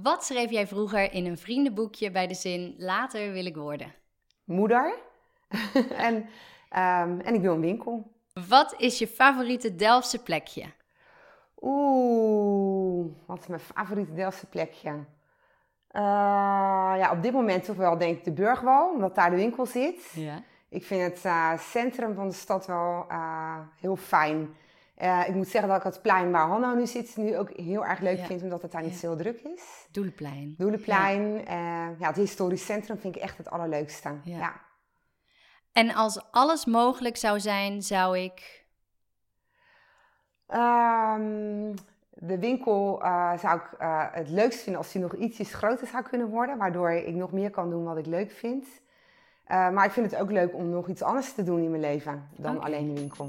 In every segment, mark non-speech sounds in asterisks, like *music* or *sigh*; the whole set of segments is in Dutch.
Wat schreef jij vroeger in een vriendenboekje bij de zin later wil ik worden? Moeder. *laughs* en, ehm, en ik wil een winkel. Wat is je favoriete Delftse plekje? Oeh, wat is mijn favoriete Delftse plekje? Uh, ja, op dit moment toch wel denk ik de Burgwal, omdat daar de winkel zit. Ja. Ik vind het uh, centrum van de stad wel uh, heel fijn. Ik moet zeggen dat ik het plein waar Hanno nu zit, nu ook heel erg leuk vind, omdat het daar niet ja. zo heel druk is. Doelenplein. Doelenplein. Ja. ja, het historisch centrum vind ik echt het allerleukste. Ja. En als alles mogelijk zou zijn, zou ik... Um, de winkel uh, zou ik het leukst vinden als die nog ietsjes groter zou kunnen worden, waardoor ik nog meer kan doen wat ik leuk vind. Maar ik vind het ook leuk om nog iets anders te doen in mijn leven dan okay. alleen de winkel.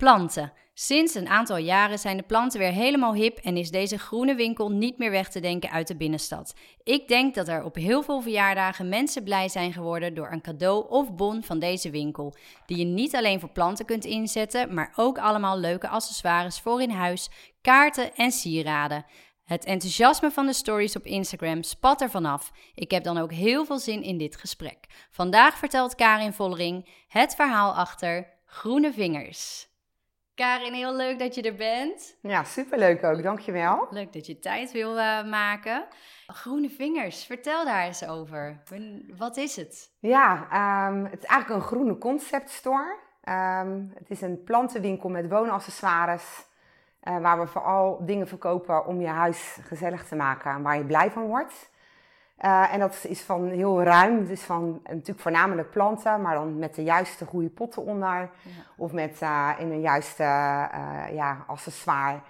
Planten. Sinds een aantal jaren zijn de planten weer helemaal hip en is deze groene winkel niet meer weg te denken uit de binnenstad. Ik denk dat er op heel veel verjaardagen mensen blij zijn geworden door een cadeau of bon van deze winkel, die je niet alleen voor planten kunt inzetten, maar ook allemaal leuke accessoires voor in huis, kaarten en sieraden. Het enthousiasme van de stories op Instagram spat er vanaf. Ik heb dan ook heel veel zin in dit gesprek. Vandaag vertelt Karin Vollering het verhaal achter Groene Vingers. Karin, heel leuk dat je er bent. Ja, superleuk ook. Dankjewel. Leuk dat je tijd wil uh, maken. Groene Vingers, vertel daar eens over. Wat is het? Ja, um, het is eigenlijk een groene concept store. Um, het is een plantenwinkel met woonaccessoires. Uh, waar we vooral dingen verkopen om je huis gezellig te maken en waar je blij van wordt. Uh, en dat is van heel ruim. Is van natuurlijk voornamelijk planten, maar dan met de juiste goede potten onder. Ja. Of met uh, in een juiste uh, ja, accessoire.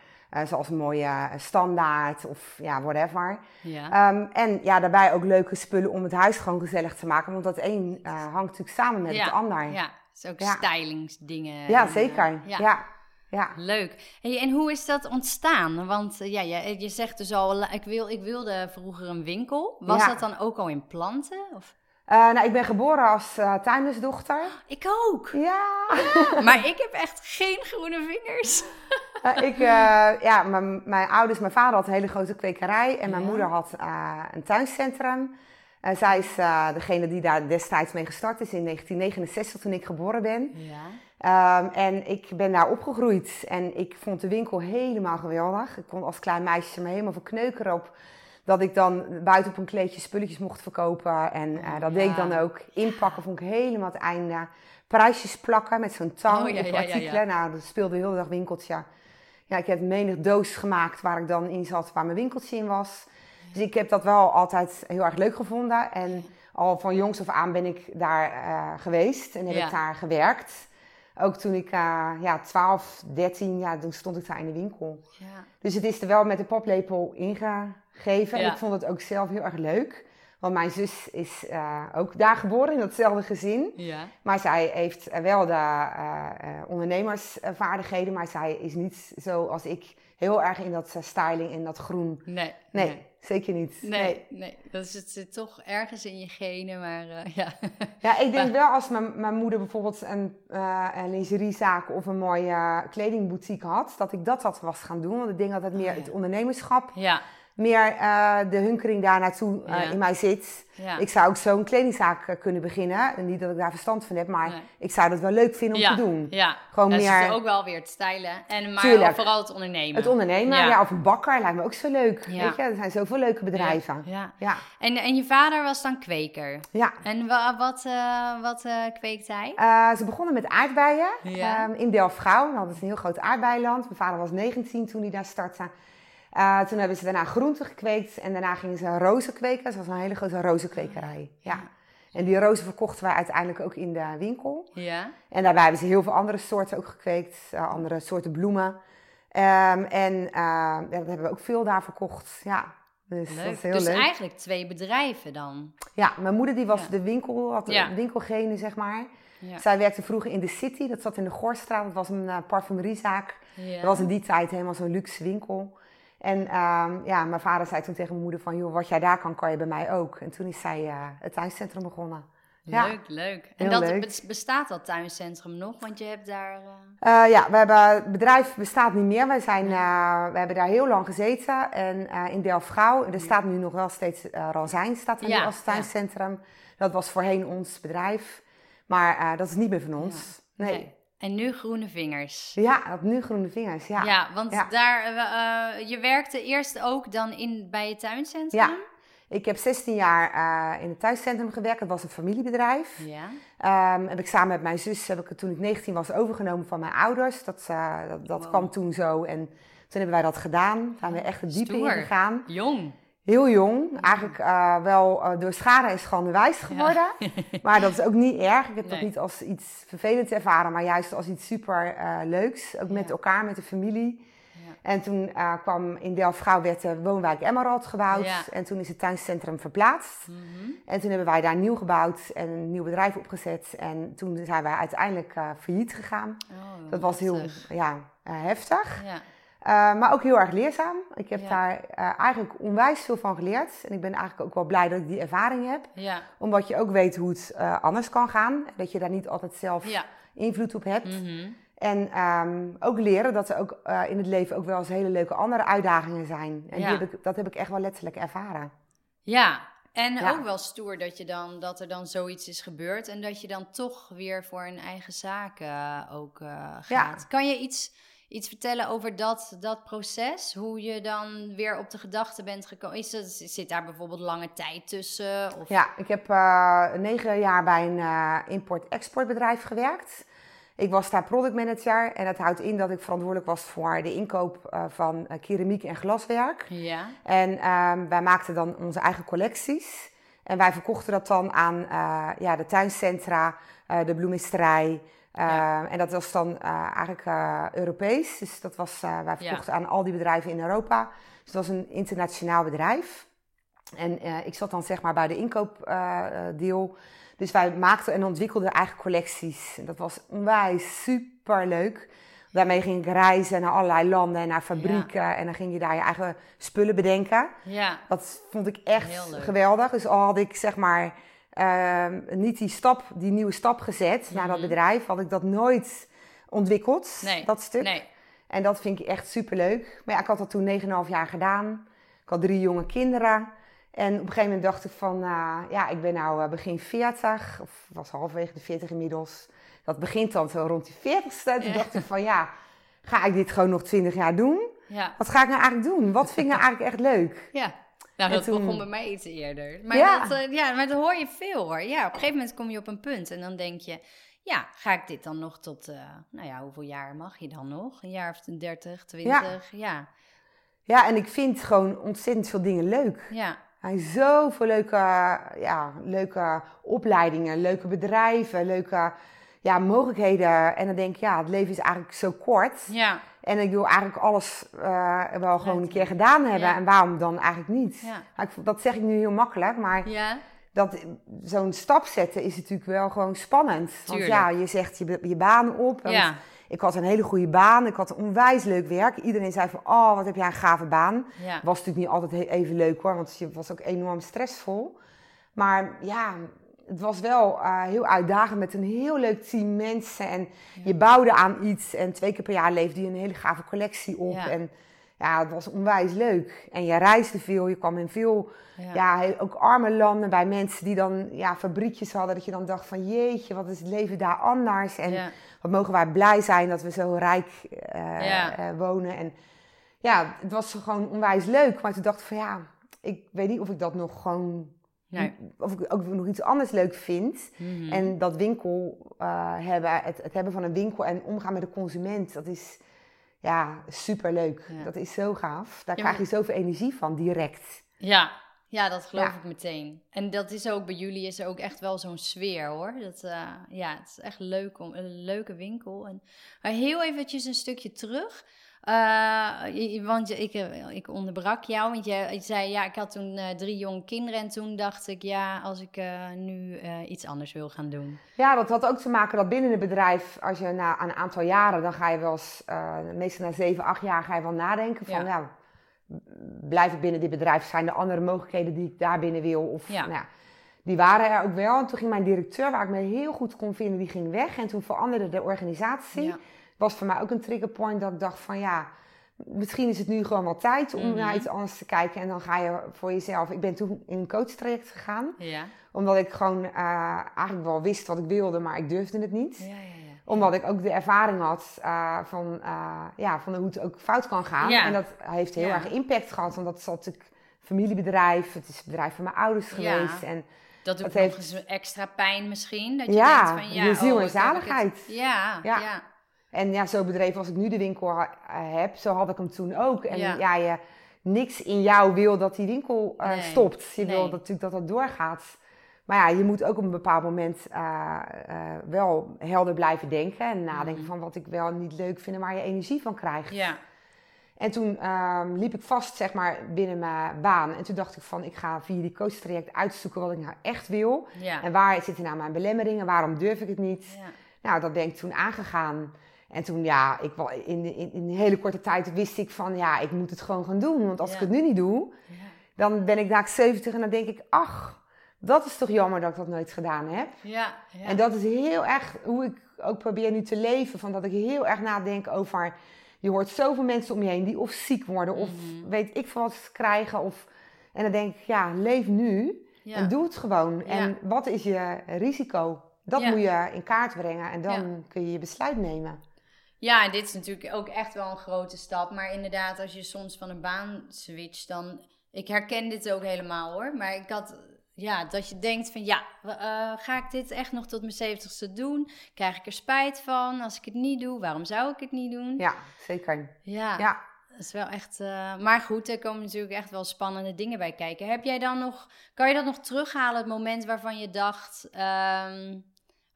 zoals een mooie standaard of ja, whatever. Ja. Um, en ja, daarbij ook leuke spullen om het huis gewoon gezellig te maken. Want dat een hangt natuurlijk samen met ja. het ander. Ja, dus ook stylingsdingen. Ja, zeker. ja. Ja. Leuk. Hey, en hoe is dat ontstaan? Want ja, je, je zegt dus al, ik, wil, ik wilde vroeger een winkel. Was dat dan ook al in planten? Of? Uh, nou, ik ben geboren als uh, tuindersdochter. Ik ook. Ja. *laughs* maar ik heb echt geen groene vingers. uh, *laughs* ik, ja, mijn, mijn ouders, mijn vader had een hele grote kwekerij en mijn ja. moeder had een tuincentrum. zij is degene die daar destijds mee gestart is in 1969 toen ik geboren ben. Ja. Um, en ik ben daar opgegroeid en ik vond de winkel helemaal geweldig. Ik kon als klein meisje me helemaal verkneukeren op dat ik dan buiten op een kleedje spulletjes mocht verkopen. En uh, dat ja. deed ik dan ook. Inpakken vond ik helemaal het einde. Prijsjes plakken met zo'n tang oh, ja, op artikelen. Nou, dat speelde heel dag winkeltje. Ja, ik heb menig doos gemaakt waar ik dan in zat, waar mijn winkeltje in was. Dus ik heb dat wel altijd heel erg leuk gevonden. En al van jongs af aan ben ik daar uh, geweest en heb ik daar gewerkt. Ook toen ik uh, ja, 12, 13, ja, toen stond ik daar in de winkel. Ja. Dus het is er wel met de poplepel ingegeven. Ja. En ik vond het ook zelf heel erg leuk. Want mijn zus is uh, ook daar geboren, in datzelfde gezin. Ja. Maar zij heeft wel de uh, ondernemersvaardigheden. Maar zij is niet zoals ik heel erg in dat styling en dat groen. Nee. Nee, nee. zeker niet. Nee, nee, nee. Dat is, het zit toch ergens in je genen, maar uh, ja. *laughs* Ja, ik denk wel als mijn, mijn moeder bijvoorbeeld een, een lingeriezaak of een mooie kledingboutique had, dat ik dat had was gaan doen. Want ik denk dat het meer ja. het ondernemerschap... Ja meer uh, de hunkering daar naartoe uh, ja. in mij zit. Ja. Ik zou ook zo'n kledingzaak uh, kunnen beginnen. En niet dat ik daar verstand van heb, maar nee. ik zou dat wel leuk vinden om ja. te doen. Ja, Gewoon dat meer... is ook wel weer het stijlen. En, maar vooral het ondernemen. Het ondernemen, ja. Of een bakker lijkt me ook zo leuk. Weet je? Er zijn zoveel leuke bedrijven. Ja. Ja. En, en je vader was dan kweker? Ja. En wa wat, wat kweekt hij? ze begonnen met aardbeien um, in Delft-Gouw. Dat is een heel groot aardbeienland. Mijn vader was 19 toen hij daar startte. Uh, toen hebben ze daarna groenten gekweekt en daarna gingen ze rozen kweken. Dat was een hele grote rozenkwekerij. Ja. En die rozen verkochten wij uiteindelijk ook in de winkel. Ja. En daarbij hebben ze heel veel andere soorten ook gekweekt, uh, andere soorten bloemen. Um, en uh, ja, dat hebben we ook veel daar verkocht. Ja. Dus dat Leuk. is heel dus leuk. eigenlijk twee bedrijven dan. Ja, mijn moeder die was Ja. de winkel, had de winkelgene, zeg maar. Ja. Zij werkte vroeger in de City, dat zat in de Gorstraat. Dat was een eh, parfumeriezaak. Ja. Dat was in die tijd helemaal zo'n luxe winkel. En ehm, ja, mijn vader zei toen tegen mijn moeder van... joh, wat jij daar kan, kan je bij mij ook. En toen is zij eh, het tuincentrum begonnen. Ja. Leuk, leuk. En dat leuk. bestaat dat tuincentrum nog? Want je hebt daar. eh, Eh, ja, we hebben, het bedrijf bestaat niet meer. Wij zijn, we hebben daar heel lang gezeten. En in Delfgauw, er staat nu nog wel steeds Ranzijn staat er Ja, nu als tuincentrum. Dat was voorheen ons bedrijf. Maar dat is niet meer van ons. Nee. nee. En nu groene vingers. Ja, dat nu groene vingers. Ja. Ja, want Ja. daar, eh, eh, je werkte eerst ook dan in, bij het tuincentrum? Ja. Ik heb 16 jaar eh, in het thuiscentrum gewerkt. Dat was een familiebedrijf. Ja. Ehm, heb ik samen met mijn zus, heb ik het toen ik 19 was, overgenomen van mijn ouders. Dat, dat, dat Wow. kwam toen zo. En toen hebben wij dat gedaan. Zijn we echt de diepe Stoer. ingegaan. Jong. Heel jong. Eigenlijk eh, wel eh, door schade en schande wijs geworden. *laughs* maar dat is ook niet erg. Ik heb dat niet als iets vervelends ervaren, maar juist als iets super eh, leuks. Ook met elkaar, met de familie. Ja. En toen kwam in Delft-Gauw werd de woonwijk Emerald gebouwd. En toen is het tuincentrum verplaatst. Mhm. En toen hebben wij daar nieuw gebouwd en een nieuw bedrijf opgezet. En toen zijn wij uiteindelijk failliet gegaan. Oh, Dat was heel heftig. ja, heftig. Uh, maar ook heel erg leerzaam. Ik heb Ja. daar uh, eigenlijk onwijs veel van geleerd. En ik ben eigenlijk ook wel blij dat ik die ervaring heb. Ja. Omdat je ook weet hoe het uh, anders kan gaan. Dat je daar niet altijd zelf Ja. invloed op hebt. Mhm. En um, ook leren dat er ook in het leven ook wel eens hele leuke andere uitdagingen zijn. En die heb ik, dat heb ik echt wel letterlijk ervaren. Ja, en ook wel stoer dat, je dan, dat er dan zoiets is gebeurd en dat je dan toch weer voor een eigen zaak eh, ook eh, gaat. Kan je iets, iets vertellen over dat, dat proces? Hoe je dan weer op de gedachte bent gekomen? Is dat, zit daar bijvoorbeeld lange tijd tussen? Of... Ja, ik heb uh, negen jaar bij een uh, import-exportbedrijf gewerkt. Ik was daar productmanager en dat houdt in dat ik verantwoordelijk was voor de inkoop uh, van keramiek en glaswerk. Ja. En uh, wij maakten dan onze eigen collecties. En wij verkochten dat dan aan ja, de tuincentra, de bloemisterij. Ja. En dat was dan eigenlijk Europees. Dus dat was, wij verkochten ja. aan al die bedrijven in Europa. Dus het was een internationaal bedrijf. En ik zat dan zeg maar bij de inkoopdeel. Dus wij maakten en ontwikkelden eigen collecties. En dat was onwijs super leuk. Daarmee ging ik reizen naar allerlei landen en naar fabrieken. Ja. En dan ging je daar je eigen spullen bedenken. Ja. Dat vond ik echt geweldig. Dus al had ik zeg maar niet die stap, die nieuwe stap gezet naar dat bedrijf, had ik dat nooit ontwikkeld. Nee. Dat stuk. Nee. En dat vind ik echt super leuk. Maar ja, ik had dat toen 9,5 jaar gedaan. Ik had drie jonge kinderen. En op een gegeven moment dacht ik van, uh, ja, ik ben nou uh, begin 40, of was halverwege de 40 inmiddels. Dat begint dan zo rond die 40ste. Toen dacht ik van, ja, ga ik dit gewoon nog 20 jaar doen? Ja. Wat ga ik nou eigenlijk doen? Wat vind ik nou *laughs* eigenlijk echt leuk? Ja. Nou, dat toen- begon bij mij iets eerder. Maar, Ja. dat, eh, ja, maar dat hoor je veel hoor. Ja, op een gegeven moment kom je op een punt en dan denk je... Ja, ga ik dit dan nog tot... eh, nou ja, hoeveel jaar mag je dan nog? Een jaar of 30, 20? Ja. Ja, en ik vind gewoon ontzettend veel dingen leuk. Ja. Zijn zoveel leuke, ja, leuke opleidingen, leuke bedrijven, leuke ja, mogelijkheden. En dan denk ik, ja, het leven is eigenlijk zo kort. Ja. En ik wil eigenlijk alles eh, wel gewoon een keer gedaan hebben. Ja. En waarom dan eigenlijk niet? Ja. Ik, dat zeg ik nu heel makkelijk, maar Ja. dat, zo'n stap zetten is natuurlijk wel gewoon spannend. Want ja, je zegt je, je baan op. Want. Ik had een hele goede baan. Ik had onwijs leuk werk. Iedereen zei van, oh, wat heb jij een gave baan. Ja. Was natuurlijk niet altijd even leuk hoor, want je was ook enorm stressvol. Maar ja, het was wel eh, heel uitdagend met een heel leuk team mensen. En je bouwde aan iets. En twee keer per jaar leefde je een hele gave collectie op. Ja. En ja, het was onwijs leuk. En je reisde veel. Je kwam in veel, Ja. ook arme landen bij mensen die dan ja, fabriekjes hadden. Dat je dan dacht van jeetje, wat is het leven daar anders. En wat mogen wij blij zijn dat we zo rijk eh, eh, wonen. En ja, het was gewoon onwijs leuk. Maar toen dacht ik van ja, ik weet niet of ik dat nog gewoon... Nee. Of ik ook nog iets anders leuk vind. Mhm. En dat winkel eh, hebben, het, het hebben van een winkel en omgaan met de consument, dat is ja, super leuk. Ja. Dat is zo gaaf. Daar Ja, krijg je zoveel energie van, direct. Ja. ja, dat geloof Ja. ik meteen. En dat is ook bij jullie is er ook echt wel zo'n sfeer hoor. Dat, eh, ja, het is echt leuk om, een leuke winkel. En, maar heel eventjes een stukje terug. Uh, want ik, ik onderbrak jou, want je, je zei ja, ik had toen uh, drie jonge kinderen en toen dacht ik ja, als ik uh, nu iets anders wil gaan doen. Ja, dat had ook te maken dat binnen het bedrijf, als je na een aantal jaren, dan ga je wel eens, meestal na zeven, acht jaar ga je wel nadenken van ja. nou, blijf ik binnen dit bedrijf, zijn er andere mogelijkheden die ik daar binnen wil? Of, ja. Nou, die waren er ook wel. En toen ging mijn directeur, waar ik me heel goed kon vinden, die ging weg. En toen veranderde de organisatie. Ja. Was voor mij ook een triggerpoint dat ik dacht van ja, misschien is het nu gewoon wel tijd om naar mhm. iets anders te kijken. En dan ga je voor jezelf. Ik ben toen in een coachtraject gegaan. Ja. Omdat ik gewoon uh, eigenlijk wel wist wat ik wilde, maar ik durfde het niet. Ja, omdat ik ook de ervaring had uh, van, uh, ja, van hoe het ook fout kan gaan. En dat heeft heel erg impact gehad. Want dat zat natuurlijk familiebedrijf. Het is het bedrijf van mijn ouders geweest. En dat doet nog eens extra pijn misschien. Dat je ja, denkt van, ja, je ziel oh, en zaligheid. Ja, ja, En ja, zo bedreven als ik nu de winkel heb, zo had ik hem toen ook. En ja, je, niks in jou wil dat die winkel uh, stopt. Je wil dat, natuurlijk dat dat doorgaat. Maar ja, je moet ook op een bepaald moment uh, uh, wel helder blijven denken. En nadenken mhm. van wat ik wel niet leuk vind en waar je energie van krijgt. Ja. En toen um, liep ik vast, zeg maar, binnen mijn baan. En toen dacht ik van, ik ga via die coachtraject uitzoeken wat ik nou echt wil. En waar zitten nou mijn belemmeringen? Waarom durf ik het niet? Ja. Nou, dat ben ik toen aangegaan. En toen, ja, ik, in, in, in een hele korte tijd wist ik van, ja, ik moet het gewoon gaan doen. Want als ik het nu niet doe, dan ben ik daar 70 en dan denk ik, ach, dat is toch jammer dat ik dat nooit gedaan heb. Ja, En dat is heel erg hoe ik ook probeer nu te leven. Van dat ik heel erg nadenk over je hoort zoveel mensen om je heen die of ziek worden of mhm. weet ik veel wat krijgen. Of, en dan denk ik, ja, leef nu en doe het gewoon. En wat is je risico? Dat moet je in kaart brengen en dan kun je je besluit nemen. Ja, en dit is natuurlijk ook echt wel een grote stap. Maar inderdaad, als je soms van een baan switcht, dan... Ik herken dit ook helemaal hoor. Maar ik had ja, dat je denkt van ja, uh, ga ik dit echt nog tot mijn zeventigste doen? Krijg ik er spijt van als ik het niet doe? Waarom zou ik het niet doen? Ja, zeker. Ja, ja. dat is wel echt... Uh, maar goed, er komen natuurlijk echt wel spannende dingen bij kijken. Heb jij dan nog... Kan je dat nog terughalen, het moment waarvan je dacht... Um,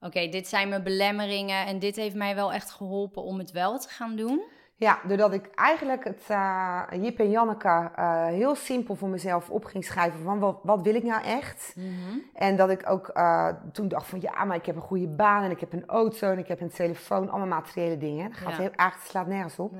Oké, dit zijn mijn belemmeringen en dit heeft mij wel echt geholpen om het wel te gaan doen? Ja, doordat ik eigenlijk het uh, Jip en Janneke uh, heel simpel voor mezelf op ging schrijven van wat, wat wil ik nou echt? Mm En dat ik ook uh, toen dacht van ja, maar ik heb een goede baan en ik heb een auto en ik heb een telefoon, allemaal materiële dingen. Dat gaat ja. heel, eigenlijk slaat nergens op.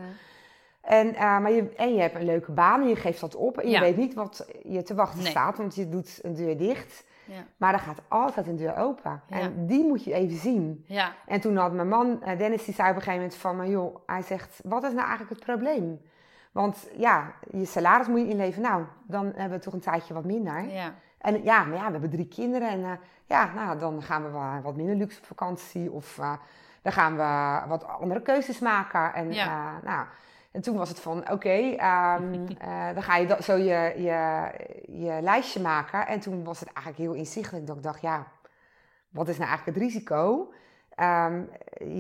En, maar je, en je hebt een leuke baan en je geeft dat op en je weet niet wat je te wachten staat, want je doet een deur dicht. Ja. Maar er gaat altijd een deur open. En die moet je even zien. Ja. En toen had mijn man, eh, Dennis, die zei op een gegeven moment van... Maar joh, hij zegt, wat is nou eigenlijk het probleem? Want ja, je salaris moet je inleveren. Nou, dan hebben we toch een tijdje wat minder. Ja. En ja, maar ja, we hebben drie kinderen. En uh, ja, nou, dan gaan we wat minder luxe op vakantie. Of uh, dan gaan we wat andere keuzes maken. En ja. nou... En toen was het van, oké, ehm, *laughs* eh, dan ga je zo je, je, je lijstje maken. En toen was het eigenlijk heel inzichtelijk dat ik dacht, ja, wat is nou eigenlijk het risico? Um,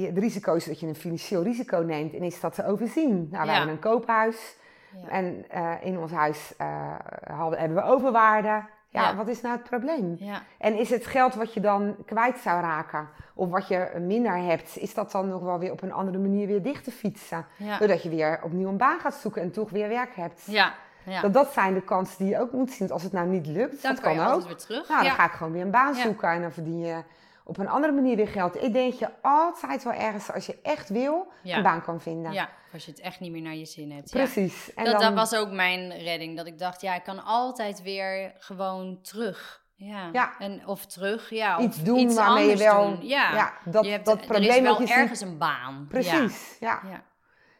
het risico is dat je een financieel risico neemt en is dat te overzien. Nou, we hebben een koophuis ja. en uh, in ons huis uh, hadden, hebben we overwaarde. Ja, wat is nou het probleem? Ja. En is het geld wat je dan kwijt zou raken, of wat je minder hebt, is dat dan nog wel weer op een andere manier weer dicht te fietsen? Doordat je weer opnieuw een baan gaat zoeken en toch weer werk hebt. Ja. Ja. Dat, dat zijn de kansen die je ook moet zien. Want als het nou niet lukt, dan dat kan, je ook. weer terug. Nou, dan ga ik gewoon weer een baan zoeken en dan verdien je op een andere manier weer geld. Ik denk dat je altijd wel ergens, als je echt wil, een baan kan vinden. Ja, als je het echt niet meer naar je zin hebt. Precies. En dat, dan... dat was ook mijn redding. Dat ik dacht, ja, ik kan altijd weer gewoon terug. Ja. ja. En, of terug, ja. Of iets doen iets waarmee je wel... Doen. Ja. ja, dat, je hebt, dat probleem er is wel ergens een baan. Precies, ja. ja.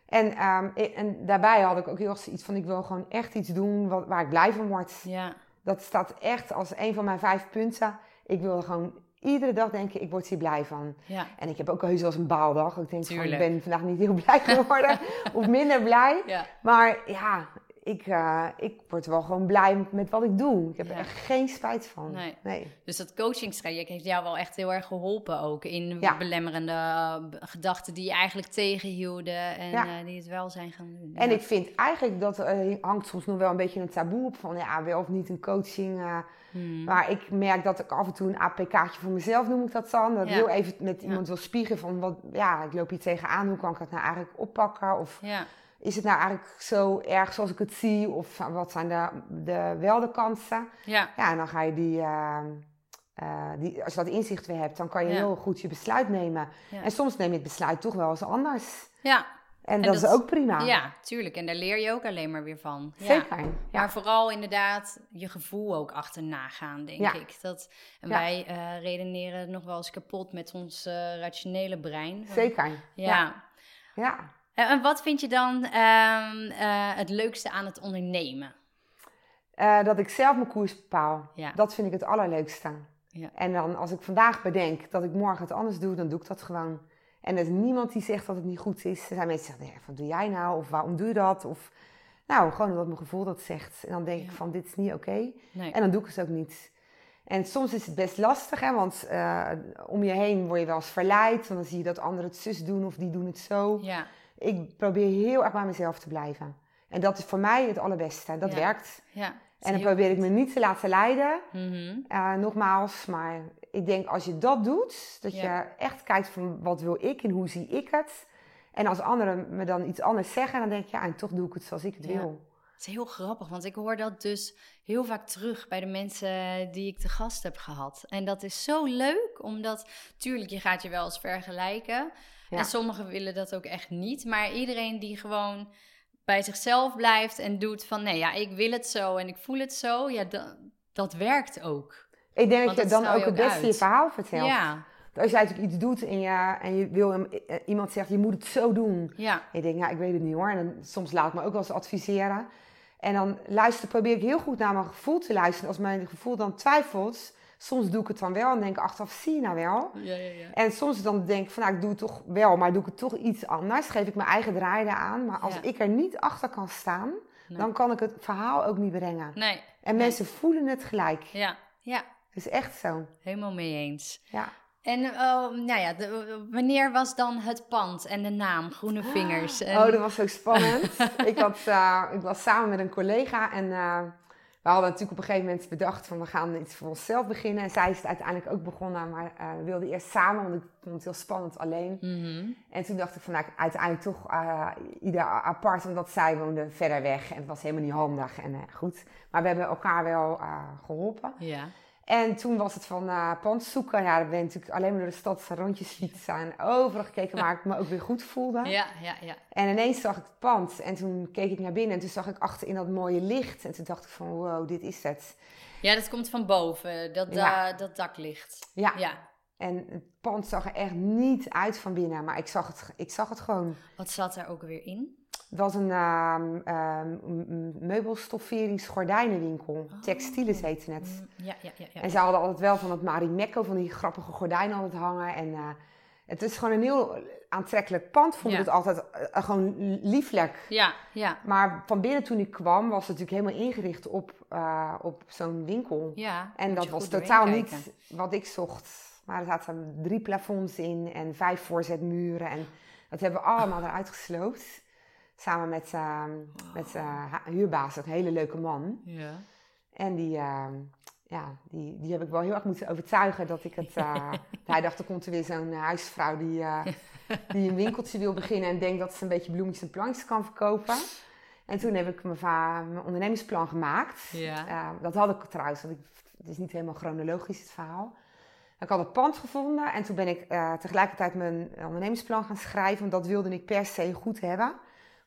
En, um, en daarbij had ik ook heel erg iets van, ik wil gewoon echt iets doen wat, waar ik blij van word. Ja. Dat staat echt als een van mijn vijf punten. Ik wil gewoon iedere dag denken, ik word hier blij van. Ja. En ik heb ook heus wel eens een baaldag. Ik denk van, ik ben vandaag niet heel *laughs* blij geworden. *laughs* of minder blij. Ja. Maar ja, ik, uh, ik word wel gewoon blij met wat ik doe. Ik heb er echt geen spijt van. Nee. nee. Dus dat coachingstraject heeft jou wel echt heel erg geholpen ook. In belemmerende uh, gedachten die je eigenlijk tegenhielden. En uh, die het wel zijn gaan doen. En ik vind eigenlijk dat hangt soms nog wel een beetje een taboe op. Van ja, wel of niet een coaching. Hmm. Maar ik merk dat ik af en toe een APK'tje voor mezelf noem ik dat dan. Dat heel even met iemand wil spiegelen van wat, ja, ik loop hier tegenaan. Hoe kan ik dat nou eigenlijk oppakken? Of... Ja is het nou eigenlijk zo erg zoals ik het zie? Of wat zijn de, de, wel de kansen? Ja. Ja, en dan ga je die, uh, uh, die... Als je dat inzicht weer hebt, dan kan je Ja. heel goed je besluit nemen. Ja. En soms neem je het besluit toch wel eens anders. Ja. En, En dat, is ook prima. ja, tuurlijk. En daar leer je ook alleen maar weer van. Zeker. Ja. Maar vooral inderdaad je gevoel ook achterna gaan, denk Ja. ik. Dat, en wij eh, redeneren nog wel eens kapot met ons eh, rationele brein. Zeker. Ja. ja. En, en wat vind je dan ehm, eh, het leukste aan het ondernemen? Eh, dat ik zelf mijn koers bepaal. Ja. Dat vind ik het allerleukste. Ja. En dan als ik vandaag bedenk dat ik morgen het anders doe, dan doe ik dat gewoon. En er is niemand die zegt dat het niet goed is. Er zijn mensen die zeggen, ja, wat doe jij nou? Of waarom doe je dat? Of nou, gewoon omdat mijn gevoel dat zegt. En dan denk ik van, dit is niet oké. Nee. En dan doe ik het ook niet. En soms is het best lastig, hè, want eh, om je heen word je wel eens verleid. Want dan zie je dat anderen het zus doen of die doen het zo. Ja, Ik probeer heel erg bij mezelf te blijven. En dat is voor mij het allerbeste. Dat Ja. werkt. ja. En dan probeer ik me niet te laten leiden. Mhm. Eh, nogmaals, maar ik denk als je dat doet, dat Ja. je echt kijkt van wat wil ik en hoe zie ik het. En als anderen me dan iets anders zeggen, dan denk je, ja, en toch doe ik het zoals ik het Ja. wil. Het is heel grappig, want ik hoor dat dus heel vaak terug bij de mensen die ik te gast heb gehad. En dat is zo leuk, omdat, tuurlijk, je gaat je wel eens vergelijken. Ja. En sommigen willen dat ook echt niet. Maar iedereen die gewoon bij zichzelf blijft en doet van, nee, ja, ik wil het zo en ik voel het zo, ja, dat, dat werkt ook. Ik denk Want dat je dan ook het beste je verhaal vertelt. Ja, Als jij natuurlijk iets doet en je, en je wil hem, eh, iemand zegt, je moet het zo doen. ja, En je denkt, nou, ik weet het niet hoor. En dan, soms laat ik me ook wel eens adviseren. En dan luister, probeer ik heel goed naar mijn gevoel te luisteren. Als mijn gevoel dan twijfelt, soms doe ik het dan wel. En denk ik achteraf, zie je nou wel? ja, ja, ja. En soms dan denk ik van, nou, ik doe het toch wel, maar doe ik het toch iets anders. Geef ik mijn eigen draai aan. Maar als ik er niet achter kan staan, Nee. dan kan ik het verhaal ook niet brengen. Nee, En nee. mensen voelen het gelijk. ja, ja, Dat is echt zo. helemaal mee eens. Ja. En oh, nou ja, de- wanneer was dan het pand en de naam Groene Vingers? En- Oh, dat was zo spannend. ik, had, eh, ik was samen met een collega en eh, we hadden natuurlijk op een gegeven moment bedacht van we gaan iets voor onszelf beginnen. En zij is het uiteindelijk ook begonnen, maar eh, we wilden eerst samen, want ik vond het heel spannend alleen. Mhm. En toen dacht ik van nou, uiteindelijk toch eh, ieder apart, omdat zij woonde verder weg en het was helemaal niet handig. En eh, goed, maar we hebben elkaar wel eh, geholpen. Ja. En toen was het van eh pand zoeken. Ja, dan ben je natuurlijk alleen maar door de stad rondjes fietsen en overal gekeken waar ik me ook weer goed voelde. ja, ja, ja. En ineens zag ik het pand en toen keek ik naar binnen en toen zag ik achterin dat mooie licht. En toen dacht ik van wow, dit is het. Ja, dat komt van boven, dat, Ja. da- dat daklicht. Ja. Ja. En het pand zag er echt niet uit van binnen, maar ik zag het, ik zag het gewoon. Wat zat er ook weer in? Het was een ehm ehm, m- meubelstofferingsgordijnenwinkel. Oh. Textiles heette het. Mm, Ja, ja, ja. ja. En ze hadden altijd wel van het Marimekko, van die grappige gordijnen altijd hangen. En eh, het is gewoon een heel aantrekkelijk pand, vond ik Ja. het altijd eh, gewoon lieflijk. Ja, ja, Maar van binnen toen ik kwam, was het natuurlijk helemaal ingericht op, eh, op zo'n winkel. ja. En dat was totaal kijken. niet wat ik zocht. Maar er zaten drie plafonds in en vijf voorzetmuren. En dat hebben we allemaal eruit gesloopt. Samen met, uh, met uh, huurbaas, een hele leuke man. Ja. En die, uh, ja, die, die heb ik wel heel erg moeten overtuigen dat ik het... Uh, *laughs* hij dacht, er komt er weer zo'n huisvrouw die, *laughs* die een winkeltje wil beginnen... en denkt dat ze een beetje bloemetjes en plankjes kan verkopen. En toen heb ik mijn, mijn ondernemingsplan gemaakt. Ja. Uh, dat had ik trouwens, want ik, het is niet helemaal chronologisch het verhaal. Ik had het pand gevonden en toen ben ik uh, tegelijkertijd mijn ondernemingsplan gaan schrijven. Want dat wilde ik per se goed hebben.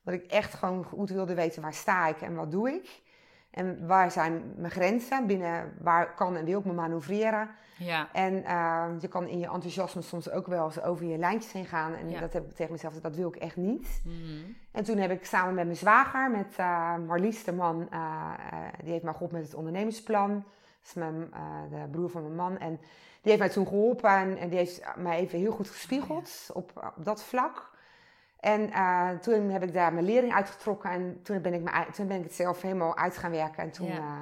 Dat ik echt gewoon goed wilde weten waar sta ik en wat doe ik. En waar zijn mijn grenzen, binnen waar kan en wil ik me manoeuvreren. Ja. En uh, je kan in je enthousiasme soms ook wel eens over je lijntjes heen gaan. En ja. dat heb ik tegen mezelf, dat wil ik echt niet. Mm -hmm. En toen heb ik samen met mijn zwager, met uh, Marlies, de man, uh, die heeft mij geholpen met het ondernemersplan. Dat is mijn, eh, de broer van mijn man. En die heeft mij toen geholpen en, en die heeft mij even heel goed gespiegeld oh, ja. op, op dat vlak. En uh, toen heb ik daar mijn lering uitgetrokken en toen ben ik, me, toen ben ik het zelf helemaal uit gaan werken. En toen ja. uh,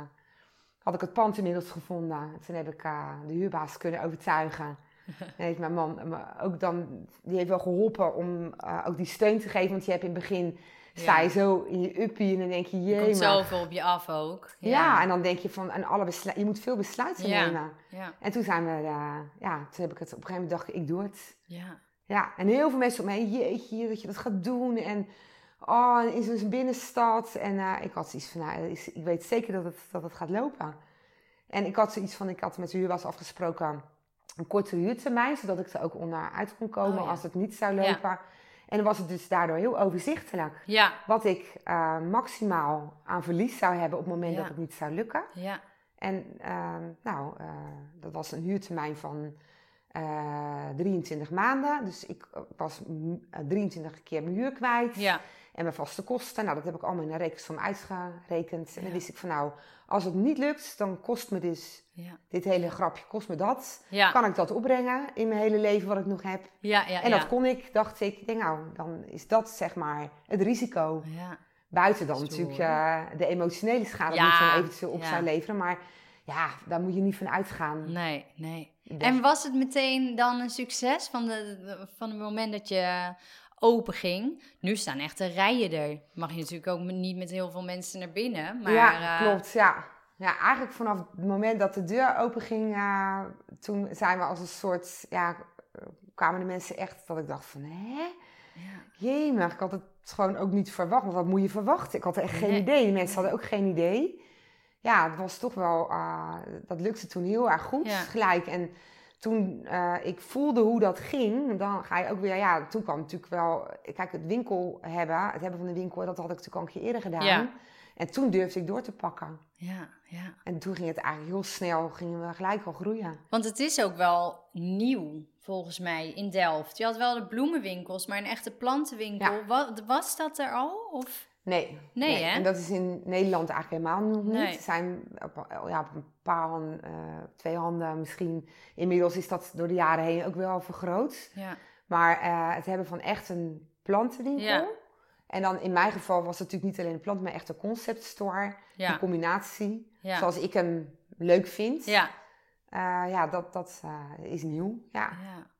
had ik het pand inmiddels gevonden. En toen heb ik uh, de huurbaas kunnen overtuigen. *laughs* en heeft mijn man ook dan, die heeft wel geholpen om ook die steun te geven. Want je hebt in het begin, sta je zo in je uppie en dan denk je, jee. Er komt zoveel op je af ook. Ja, ja en dan denk je van, en alle je moet veel besluiten nemen. En toen zijn we, ja, toen heb ik het op een gegeven moment dacht ik, ik doe het. Ja. Ja, en heel veel mensen om me heen, jeetje, dat je dat gaat doen. En Oh, in zo'n binnenstad. En eh, ik had zoiets van, nou, ik weet zeker dat het, dat het gaat lopen. En ik had zoiets van, ik had met de huurbaas afgesproken een korte huurtermijn, zodat ik er ook onderuit kon komen Oh ja. als het niet zou lopen. En dan was het dus daardoor heel overzichtelijk. Ja, Wat ik eh, maximaal aan verlies zou hebben op het moment dat het niet zou lukken. ja, En eh, nou, dat was een huurtermijn van 23 maanden. Dus ik was mm, eh, 23 keer mijn huur kwijt. ja, En mijn vaste kosten. Nou, dat heb ik allemaal in een rekensom uitgerekend. En Ja. dan wist ik van nou, als het niet lukt, dan kost me dus ja, dit hele grapje, kost me dat. ja, Kan ik dat opbrengen in mijn hele leven wat ik nog heb? ja, ja, En dat kon ik, dacht ik. Denk nou, dan is dat zeg maar het risico. Ja, Buiten dan Stoer. natuurlijk eh, de emotionele schade die het dan eventueel op zou leveren. Maar ja, daar moet je niet van uitgaan. nee, nee. Dus- En was het meteen dan een succes van, de, van het moment dat je open ging? Nu staan echt de rijen er. Mag je natuurlijk ook niet met heel veel mensen naar binnen. Maar, ja, eh, klopt. Ja. ja, eigenlijk vanaf het moment dat de deur open ging, eh, toen zijn we als een soort, ja, eh, kwamen de mensen echt dat ik dacht van, hè? ja, Jemig, ik had het gewoon ook niet verwacht. Want wat moet je verwachten? Ik had echt geen Nee. idee. De mensen hadden ook geen idee. Ja, het was toch wel, eh, dat lukte toen heel erg goed, Ja. gelijk. En toen eh, ik voelde hoe dat ging, dan ga je ook weer, ja, toen kwam natuurlijk wel, kijk, het winkel hebben, het hebben van de winkel, dat had ik natuurlijk al een keer eerder gedaan. Ja. En toen durfde ik door te pakken. ja, ja. En toen ging het eigenlijk heel snel, gingen we gelijk al groeien. Want het is ook wel nieuw, volgens mij, in Delft. Je had wel de bloemenwinkels, maar een echte plantenwinkel. Ja. Wa- Was dat er al? Of? Nee. Nee, hè? En dat is in Nederland eigenlijk helemaal nog niet. Nee. Er zijn op, ja, op een paar handen, eh, twee handen misschien. Inmiddels is dat door de jaren heen ook wel vergroot. Ja, Maar eh, het hebben van echt een plantenwinkel. Ja. En dan in mijn geval was het natuurlijk niet alleen een plant, maar echt een concept store. ja, Een combinatie. ja. Zoals ik hem leuk vind. ja. Eh, ja, dat, dat is nieuw. Ja.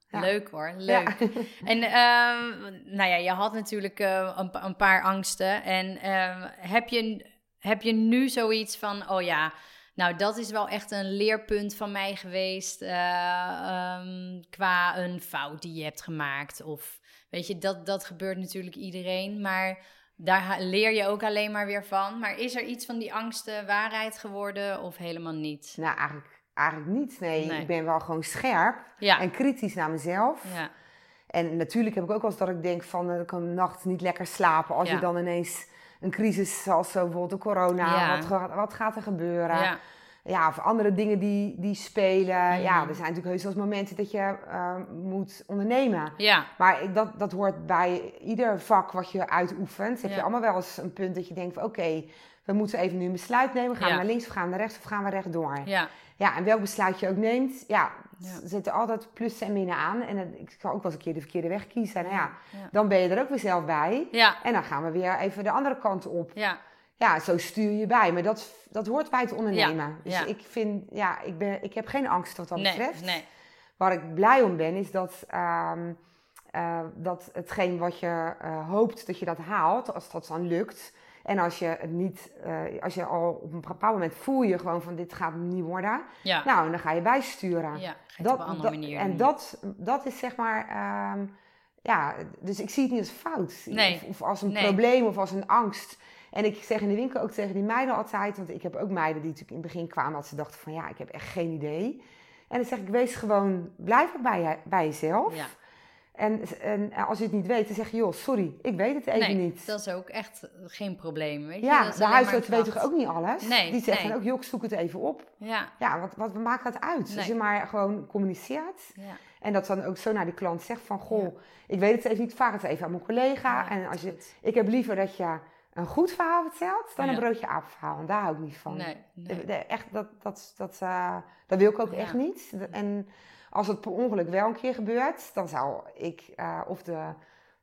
Ja, leuk hoor, leuk. Ja. *laughs* En ehm, nou ja, je had natuurlijk eh, een, een paar angsten. En ehm, heb, je, heb je nu zoiets van, oh ja, nou dat is wel echt een leerpunt van mij geweest eh, ehm, qua een fout die je hebt gemaakt? Of weet je, dat, dat gebeurt natuurlijk iedereen, maar daar leer je ook alleen maar weer van. Maar is er iets van die angsten waarheid geworden of helemaal niet? Nou, eigenlijk, eigenlijk niet. Nee, Nee. ik ben wel gewoon scherp Ja, en kritisch naar mezelf. ja, En natuurlijk heb ik ook wel eens dat ik denk van, eh, ik kan een nacht niet lekker slapen. Als je dan ineens een crisis zoals zo bijvoorbeeld de corona, wat, gaat- wat gaat er gebeuren? Ja. ja, of andere dingen die, die spelen. Mhm. Ja, er zijn natuurlijk heus wel eens momenten dat je eh, moet ondernemen. ja, Maar ik- dat, dat hoort bij ieder vak wat je uitoefent. Heb Ja. je allemaal wel eens een punt dat je denkt van, oké, we moeten even nu een besluit nemen. Gaan Ja. we naar links of gaan we naar rechts of gaan we rechtdoor? ja, Ja, en welk besluit je ook neemt, ja, Ja. er zitten altijd plussen en minnen aan. En het- ik kan ook wel eens een keer de verkeerde weg kiezen. Nou ja, ja. dan ben je er ook weer zelf bij. Ja, En dan gaan we weer even de andere kant op. ja, Ja, zo stuur je bij. Maar dat, dat hoort bij het ondernemen. Ja, Dus ik vind, ja, ik, ben, ik heb geen angst wat dat nee, betreft. nee. Waar ik blij om ben, is dat, ehm, eh, dat hetgeen wat je eh, hoopt dat je dat haalt, als dat dan lukt. En als je het niet, eh, als je al op een bepaald moment voel je gewoon van dit gaat niet worden. Ja, Nou, en dan ga je bijsturen. ja. Ga je het op een andere dat- manier En dat, dat is zeg maar, ehm, ja, dus ik zie het niet als fout. Nee. Of, of als een Nee. probleem of als een angst. En ik zeg in de winkel ook tegen die meiden altijd, want ik heb ook meiden die natuurlijk in het begin kwamen, dat ze dachten van ja, ik heb echt geen idee. En dan zeg ik, wees gewoon, blijf bij, je, bij jezelf. Ja. En, en als je het niet weet, dan zeg je, joh, sorry, ik weet het even nee, niet. dat is ook echt geen probleem, weet je. ja, de huisarts weet toch ook niet alles? Nee, die zeggen nee. ook, joh, ik zoek het even op. Ja, Ja, wat, wat maakt dat uit? Als je maar gewoon communiceert. ja, En dat dan ook zo naar die klant zegt van, goh, ik weet het even niet, vraag het even aan mijn collega. Ja, en als je, goed. ik heb liever dat je een goed verhaal vertelt dan een broodje aapverhaal. En daar hou ik niet van. Nee, echt, dat, dat, dat, eh, dat wil ik ook echt niet. En als het per ongeluk wel een keer gebeurt, dan zou ik eh, of de,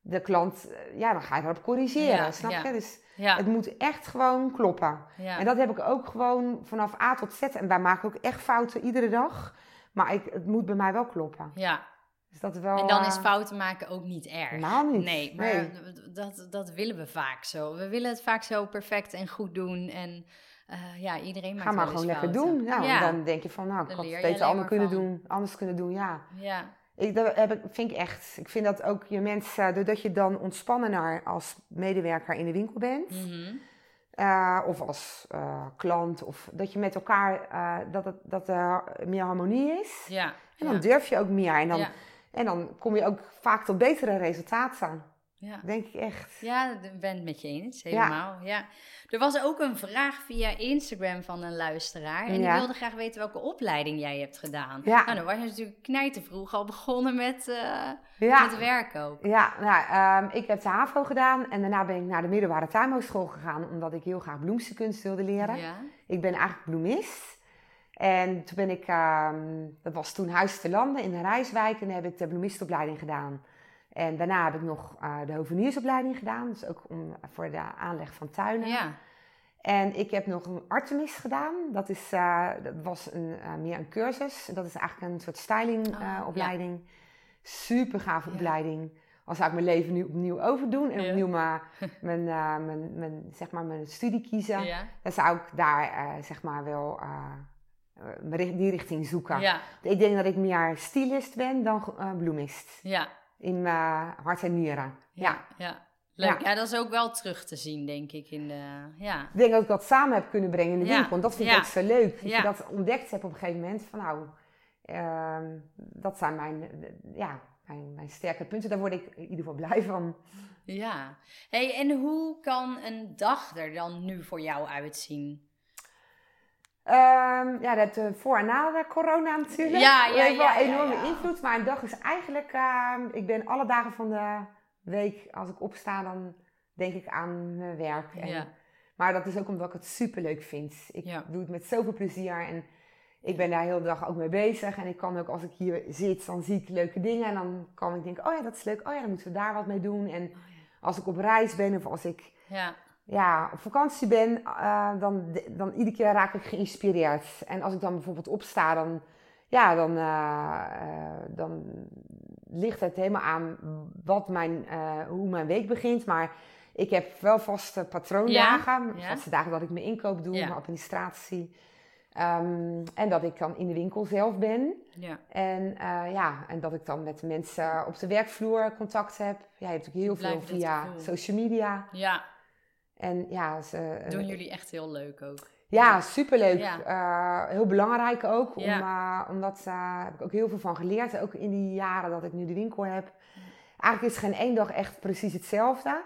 de klant, eh, ja, dan ga je daarop corrigeren, Ja, snap ja. je? Dus Ja, het moet echt gewoon kloppen. En dat heb ik ook gewoon vanaf A tot Z. En wij maken ook echt fouten iedere dag. Maar ik, het moet bij mij wel kloppen. ja. Dus dat wel, En dan is eh, fouten maken ook niet erg. Helemaal niet. Nee, maar Nee. Dat, dat willen we vaak zo. We willen het vaak zo perfect en goed doen. En eh, ja, iedereen maakt Ga maar gewoon lekker fouten. doen. Nou, Ja. dan denk je van, nou, ik had het beter anders kunnen, van. doen, anders kunnen doen. Ja, Ja, ik dat heb ik, vind ik echt. Ik vind dat ook je mensen, doordat je dan ontspannener als medewerker in de winkel bent. Mhm. eh, of als eh, klant. Of dat je met elkaar, eh, dat, het, dat er meer harmonie is. Ja. En dan durf je ook meer. En dan, en dan kom je ook vaak tot betere resultaten. Ja. Denk ik echt. Ja, ik ben het met je eens, helemaal. Ja. Er was ook een vraag via Instagram van een luisteraar. En die wilde graag weten welke opleiding jij hebt gedaan. Ja. Nou, dan was je natuurlijk knijtervroeg al begonnen met, Ja. met werk ook. Ja, nou, ehm, ik heb de HAVO gedaan en daarna ben ik naar de middelbare tuinbouwschool gegaan, omdat ik heel graag bloemstenkunst wilde leren. Ja. Ik ben eigenlijk bloemist. En toen ben ik, ehm, dat was toen Huis te Landen in de Rijswijk en daar heb ik de bloemistopleiding gedaan. En daarna heb ik nog eh, de hoveniersopleiding gedaan, dus ook om, voor de aanleg van tuinen. Ja. En ik heb nog een Artemis gedaan. Dat, is, eh, dat was een, eh, meer een cursus. Dat is eigenlijk een soort stylingopleiding. Oh, opleiding. Super Ja. opleiding. Al zou ik mijn leven nu opnieuw overdoen en opnieuw *laughs* mijn, mijn, mijn, mijn, zeg maar mijn studie kiezen, dan zou ik daar zeg maar wel die richting zoeken. Ik denk dat ik meer stylist ben dan bloemist. Ja. In mijn hart en nieren. ja. ja. Leuk. Ja. dat is ook wel terug te zien, denk ik. In de, ja. Ik denk dat ik dat samen heb kunnen brengen in de Ja, winkel. En dat vind ik ook zo leuk. Dat je dat ontdekt hebt op een gegeven moment. Van nou, ehm, dat zijn mijn, eh, ja, mijn, mijn sterke punten. Daar word ik in ieder geval blij van. ja. Hey, en hoe kan een dag er dan nu voor jou uitzien? Ehm, ja, dat uh, voor en na de corona natuurlijk. Ja, Dat ja, heeft wel ja, enorme ja. invloed. Maar een dag is eigenlijk... ehm, ik ben alle dagen van de week, als ik opsta, dan denk ik aan mijn werk. En, Ja. Maar dat is ook omdat ik het super leuk vind. Ik doe het met zoveel plezier en ik ben daar de hele dag ook mee bezig. En ik kan ook, als ik hier zit, dan zie ik leuke dingen. En dan kan ik denken, oh ja, dat is leuk. Oh ja, dan moeten we daar wat mee doen. En als ik op reis ben of als ik Ja. Ja, op vakantie ben, eh, dan, dan iedere keer raak ik geïnspireerd. En als ik dan bijvoorbeeld opsta, dan, ja, dan, eh, eh, dan ligt het helemaal aan wat mijn, hoe mijn week begint. Maar ik heb wel vaste patroondagen. Ja, ja. Vaste dagen dat ik mijn inkoop doe, Ja. mijn administratie. Ehm, en dat ik dan in de winkel zelf ben. Ja. En, ja, en dat ik dan met mensen op de werkvloer contact heb. Ja, je hebt natuurlijk heel Blijf veel via social media. Ja. En ja, ze, Doen jullie echt heel leuk ook. ja, superleuk. Ja. Eh, heel belangrijk ook. Om, Ja. eh, omdat daar heb ik ook heel veel van geleerd. Ook in die jaren dat ik nu de winkel heb. Eigenlijk is geen één dag echt precies hetzelfde.